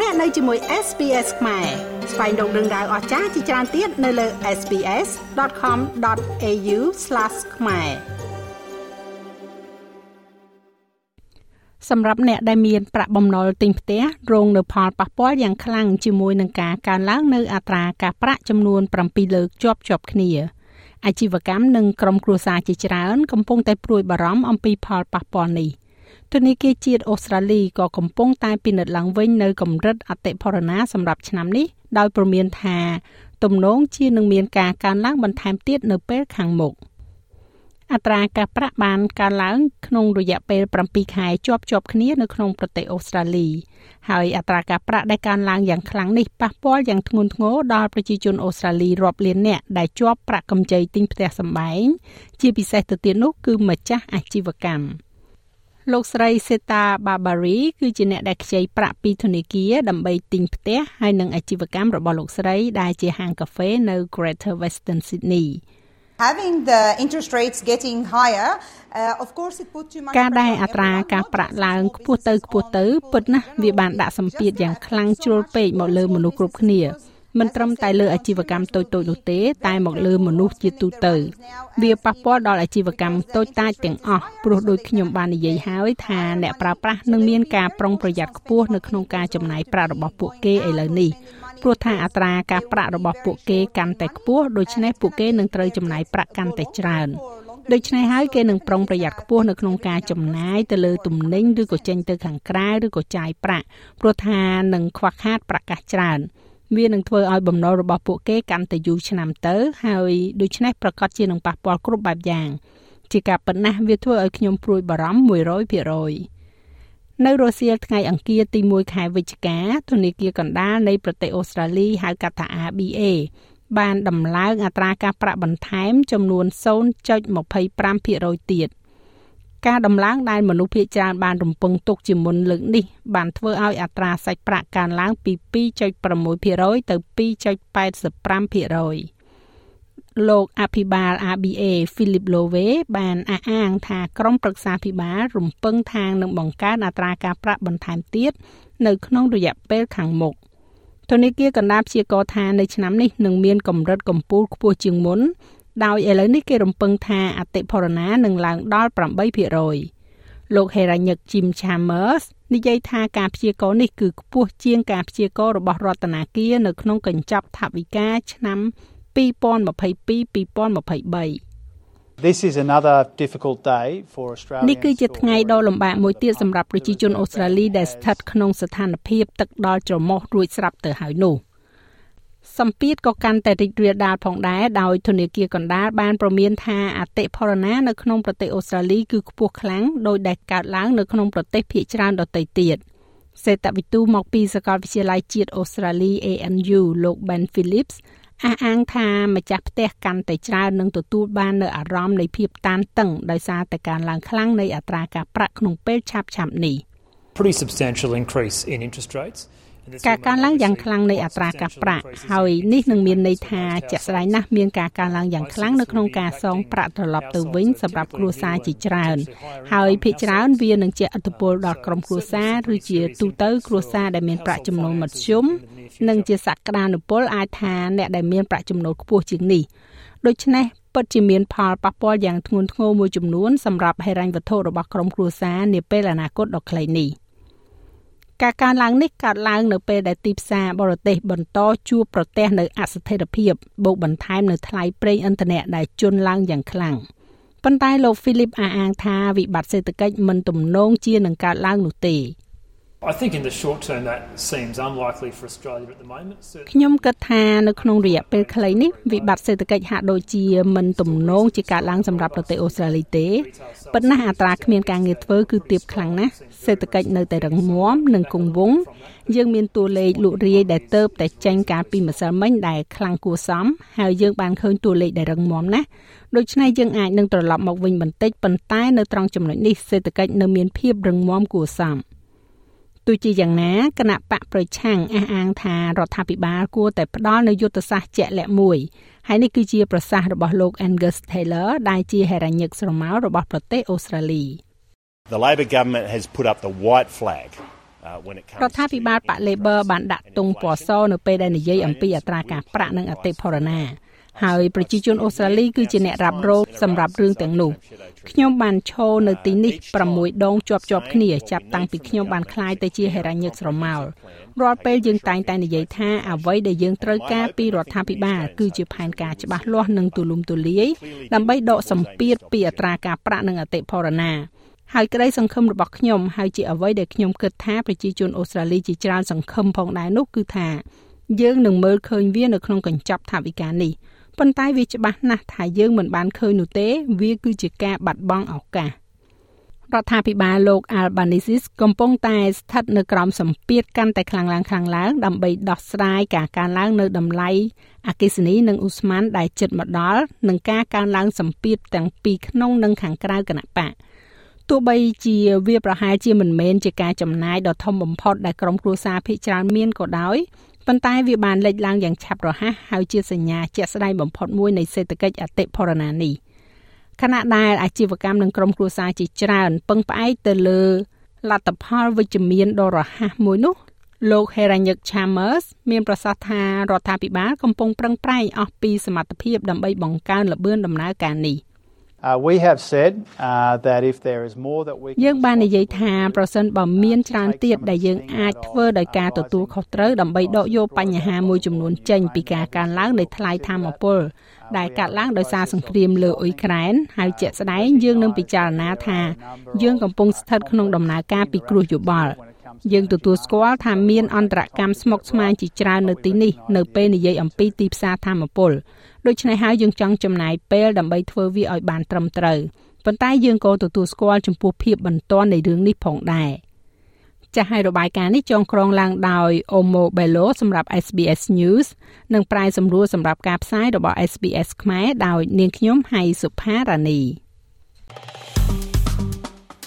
លោកអ្នកនៅជាមួយ SPS ខ្មែរស្វែងរកដឹងដៅអស្ចារ្យជាច្រើនទៀតនៅលើ SPS.com.au/ ខ្មែរសម្រាប់អ្នកដែលមានប្រាក់បំណុលទិញផ្ទះរងនៅផលប៉ះពាល់យ៉ាងខ្លាំងជាមួយនឹងការកើនឡើងនៅអត្រាការប្រាក់ចំនួន7លើកជាប់ជាប់គ្នាអាជីវកម្មនិងក្រុមគ្រួសារជាច្រើនកំពុងតែព្រួយបារម្ភអំពីផលប៉ះពាល់នេះ។ ធនាគារជាតិអូស្ត្រាលីក៏កំពុងតែពិនិត្យឡើងវិញនៅកម្រិតអតិផរណាសម្រាប់ឆ្នាំនេះដោយព្រមានថាទំនងជានឹងមានការកើនឡើងបន្ថែមទៀតនៅពេលខាងមុខអត្រាការប្រាក់បានកើនឡើងក្នុងរយៈពេល7ខែជាប់ជាប់គ្នានៅក្នុងប្រទេសអូស្ត្រាលីហើយអត្រាការប្រាក់ដែលកើនឡើងយ៉ាងខ្លាំងនេះប៉ះពាល់យ៉ាងធ្ងន់ធ្ងរដល់ប្រជាជនអូស្ត្រាលីរាប់លាននាក់ដែលជាប់ប្រាក់កម្ចីទិញផ្ទះសម្បែងជាពិសេសទៅទៀតនោះគឺម្ចាស់អាជីវកម្ម។ លោកស្រីសេតាបាបារីគឺជាអ្នកដែលខ្ចីប្រាក់ពីធនាគារដើម្បីទិញផ្ទះហើយនិងអាជីវកម្មរបស់លោកស្រីដែលជាហាងកាហ្វេនៅ Greater Western Sydney having the interest rates getting higher uh, of course it put too much ការដែលអត្រាការប្រាក់ឡើងខ្ពស់ទៅខ្ពស់ទៅពិតណាស់វាបានដាក់សម្ពាធយ៉ាងខ្លាំងជ្រុលពេកមកលើមនុស្សគ្រប់គ្នា មិនត្រឹមតែលើអាជីវកម្មតូចៗនោះទេតែមកលើមនុស្សជាទូទៅ វាប៉ះពាល់ដល់អាជីវកម្មតូចតាចទាំងអស់ព្រោះដូចខ្ញុំបាននិយាយហើយថាអ្នកប្រើប្រាស់នឹងមានការប្រុងប្រយ័ត្នខ្ពស់នៅក្នុងការចំណាយប្រាក់របស់ពួកគេឥឡូវនេះព្រោះថាអត្រាការប្រាក់របស់ពួកគេកាន់តែខ្ពស់ដូច្នេះពួកគេនឹងត្រូវចំណាយប្រាក់កាន់តែច្រើនដូច្នេះហើយគេនឹងប្រុងប្រយ័ត្នខ្ពស់នៅក្នុងការចំណាយទៅលើទំនិញឬក៏ចេញទៅខាងក្រៅឬក៏ចាយប្រាក់ព្រោះថានឹងខ្វះខាតប្រាក់កាសច្រើន វានឹងធ្វើឲ្យបំណុលរបស់ពួកគេកាន់តែយូរឆ្នាំទៅហើយដូច្នេះប្រកាសជានឹងប៉ះពាល់គ្រប់បែបយ៉ាង ជាការប៉ុណ្ណាវាធ្វើឲ្យខ្ញុំព្រួយបារម្ភ100%នៅរុស្ស៊ីថ្ងៃអង្គារទី1ខែវិច្ឆិកាធនាគារកណ្ដាលនៃប្រទេសអូស្ត្រាលីហៅកាត់ថា RBA បានដំឡើងអត្រាការប្រាក់បន្ថែមចំនួន0.25%ទៀត។ ការដំឡើងដែលមនុស្សភាគច្រើនបានរំពឹងទុកជាមុនលើកនេះបានធ្វើឲ្យអត្រាសាច់ប្រាក់កើនឡើងពី2.6%ទៅ2.85%លោកអភិបាល ABA Philip Lowe បានអះអាងថាក្រុមប្រឹក្សាភិបាលរំពឹងថានឹងបង្កើនអត្រាការប្រាក់បន្ថែមទៀតនៅក្នុងរយៈពេលខាងមុខធនាគារកណ្ដាលព្យាករណ៍ថានៅឆ្នាំនេះនឹងមានកម្រិតកំពូលខ្ពស់ជាងមុន ដោយឥឡូវនេះគេរំពឹងថាអតិផរណានឹងឡើងដល់8%លោក Heranyck Jim Chambers និយាយថាការព្យាករណ៍នេះគឺខ្ពស់ជាងការព្យាករណ៍របស់រដ្ឋាភិបាលនៅក្នុងកញ្ចប់ថវិកាឆ្នាំ2022-2023 This is another difficult day for Australia. នេះគឺជាថ្ងៃដ៏លំបាកមួយទៀតសម្រាប់ប្រជាជនអូស្ត្រាលីដែលស្ថិតក្នុងស្ថានភាពទឹកដល់ច្រមុះរួចស្រាប់ទៅហើយនោះ។ សម្ពាធក៏កាន់តែរីករាលដាលផងដែរដោយធនាគារកណ្ដាលបានប្រមានថាអតិផរណានៅក្នុងប្រទេសអូស្ត្រាលីគឺខ្ពស់ខ្លាំងដោយដែលកើតឡើងនៅក្នុងប្រទេសភាគច្រើនដទៃទៀតសេតវិទូមកពីសាកលវិទ្យាល័យជាតិអូស្ត្រាលី ANU លោក Ben Phillips អះអាងថាម្ចាស់ផ្ទះកាន់តែច្រើននឹងទទួលបាននូវអារម្មណ៍នៃភាពតានតឹងដោយសារតែការឡើងខ្លាំងនៃអត្រាការប្រាក់ក្នុងពេលឆាប់ៗនេះ Pretty substantial increase in interest rates ការកើនឡើងយ៉ាងខ្លាំងនៃអត្រាការប្រាក់ហើយនេះនឹងមានន័យថាជាក់ស្ដែងណាស់មានការកើនឡើងយ៉ាងខ្លាំងនៅក្នុងការសងប្រាក់ត្រឡប់ទៅវិញសម្រាប់គ្រួសារជាច្រើន ហើយភាគច្រើនវានឹងជះឥទ្ធិពលដល់ក្រុមគ្រួសារឬជាទូទៅគ្រួសារដែលមានប្រាក់ចំណូលមធ្យមនិងជាសក្តានុពលអាចថាអ្នកដែលមានប្រាក់ចំណូលខ្ពស់ជាងនេះដូច្នេះពិតជាមានផលប៉ះពាល់យ៉ាងធ្ងន់ធ្ងរមួយចំនួនសម្រាប់ហិរញ្ញវត្ថុរបស់ក្រុមគ្រួសារនាពេលអនាគតដ៏ខ្លីនេះ។ ការកើនឡើងនេះកើតឡើងនៅពេលដែលទីផ្សារបរទេសបន្តជួបប្រទះនៅអស្ថិរភាពបូកបន្ថែមនៅថ្លៃប្រេងឥន្ធនៈដែលជន់ឡើងយ៉ាងខ្លាំងប៉ុន្តែលោក Philip អះអាងថាវិបត្តិសេដ្ឋកិច្ចមិនទំនងជានឹងកើតឡើងនោះទេ I think in the short term that seems unlikely for Australia at the moment. ខ្ញុំគិតថានៅក្នុងរយៈពេលខ្លីនេះវិបត្តិសេដ្ឋកិច្ចហាក់ដូចជាមិនទំនងជាកើតឡើងសម្រាប់ប្រទេសអូស្ត្រាលីទេប៉ុន្តែអត្រាគ្មានការងារធ្វើគឺទាបខ្លាំងណាស់សេដ្ឋកិច្ចនៅតែរឹងមាំនិងគង់វង្សយើងមានតួលេខលក់រាយដែលទៅតែចេញកាលពីម្សិលមិញដែលខ្លាំងគួរសមហើយយើងបានឃើញតួលេខដែលរឹងមាំណាស់ដូច្នេះយើងអាចនឹងត្រឡប់មកវិញបន្តិចប៉ុន្តែនៅត្រង់ចំណុចនេះសេដ្ឋកិច្ចនៅមានភាពរឹងមាំគួរសម។ ទោះជាយ៉ាងណាគណៈបកប្រឆាំងអះអាងថារដ្ឋាភិបាលគួរតែផ្ដល់នូវយុទ្ធសាស្ត្រជាក់លាក់មួយហើយនេះគឺជាប្រសាសន៍របស់លោក Angus Taylor ដែលជាហេរ៉ាញឹកស្រមោលរបស់ប្រទេសអូស្ត្រាលី The Labor government has put up the white flag រដ្ឋាភិបាលបក Labor បានដាក់ទង់ពណ៌សនៅពេលដែលនិយាយអំពីអត្រាការប្រាក់និងអតិផរណា ហើយប្រជាជនអូស្ត្រាលីគឺជាអ្នករ៉ាប់រងសម្រាប់រឿងទាំងនោះខ្ញុំបានឈរនៅទីនេះ6ដងជាប់ជាប់គ្នាចាប់តាំងពីខ្ញុំបានក្លាយទៅជាហេរ៉ាញឹកស្រមោលរាល់ពេលយើងតែងតែនិយាយថាអ្វីដែលយើងត្រូវការពីរដ្ឋាភិបាលគឺជាផែនការច្បាស់លាស់និងទូលំទូលាយដើម្បីដកសម្ពាធពីអត្រាការប្រាក់និងអតិផរណាហើយក្តីសង្ឃឹមរបស់ខ្ញុំហើយជាអ្វីដែលខ្ញុំគិតថាប្រជាជនអូស្ត្រាលីជាច្រើនសង្ឃឹមផងដែរនោះគឺថាយើងនឹងមើលឃើញវានៅក្នុងកញ្ចប់ថវិកានេះ ប៉ុន្តែវាច្បាស់ណាស់ថាយើងមិនបានឃើញនោះទេ វាគឺជាការបាត់បង់ឱកាសរដ្ឋាភិបាលលោក Albanese កំពុងតែស្ថិតនៅក្រោមសម្ពាធកាន់តែខ្លាំងឡើងខ្លាំងឡើងដើម្បីដោះស្រាយការកើនឡើងនៅតម្លៃអគិសនីនិងឧស្ម័នដែលជិតមកដល់និងការកើនឡើងសម្ពាធទាំងពីក្នុងនិងខាងក្រៅគណៈបកទោះបីជាវាប្រហែលជាមិនមែនជាការចំណាយដ៏ធំបំផុតដែលក្រុមគ្រួសារភាគច្រើនមានក៏ដោយ ប៉ុន្តែវាបានលេចឡើងយ៉ាងឆាប់រហ័សហើយជាសញ្ញាជាក់ស្ដែងបំផុតមួយនៃសេដ្ឋកិច្ចអតិផរណានេះខណៈដែលអាជីវកម្មនិងក្រុមគ្រួសារជាច្រើនពឹងផ្អែកទៅលើលទ្ធផលវិជ្ជមានដ៏រហ័សមួយនោះលោក Heranyck Chambers មានប្រសាសន៍ថារដ្ឋាភិបាលកំពុងប្រឹងប្រែងអស់ពីសមត្ថភាពដើម្បីបង្កើនល្បឿនដំណើរការនេះ។ Uh, we have said uh, that if there is more that we យើងបាននិយាយថាប្រសិនបើមានច្រើនទៀតដែលយើងអាចធ្វើដោយការទទួលខុសត្រូវដើម្បីដកយកបញ្ហាមួយចំនួនចេញពីការកើនឡើងនៃថ្លៃធម្មពលដែលកាត់ឡើងដោយសារសង្គ្រាមលើអ៊ុយក្រែនហើយជាក់ស្ដែងយើងនឹងពិចារណាថាយើងកំពុងស្ថិតក្នុងដំណើរការពិគ្រោះយោបល់ យើងទទួលស្គាល់ថាមានអន្តរកម្មស្មុគស្មាញជាច្រើននៅទីនេះនៅពេលនិយាយអំពីទីផ្សារធម្មពលដូច្នេះហើយយើងចង់ចំណាយពេលដើម្បីធ្វើវាឲ្យបានត្រឹមត្រូវប៉ុន្តែយើងក៏ទទួលស្គាល់ចំពោះភាពបន្ទាន់នៃរឿងនេះផងដែរចាស់ឲ្យរបាយការណ៍នេះចងក្រងឡើងដោយ Omo Bello សម្រាប់ SBS News និងប្រាយសម្រួលសម្រាប់ការផ្សាយរបស់ SBS ខ្មែរដោយនាងខ្ញុំហៃសុផារ៉ានី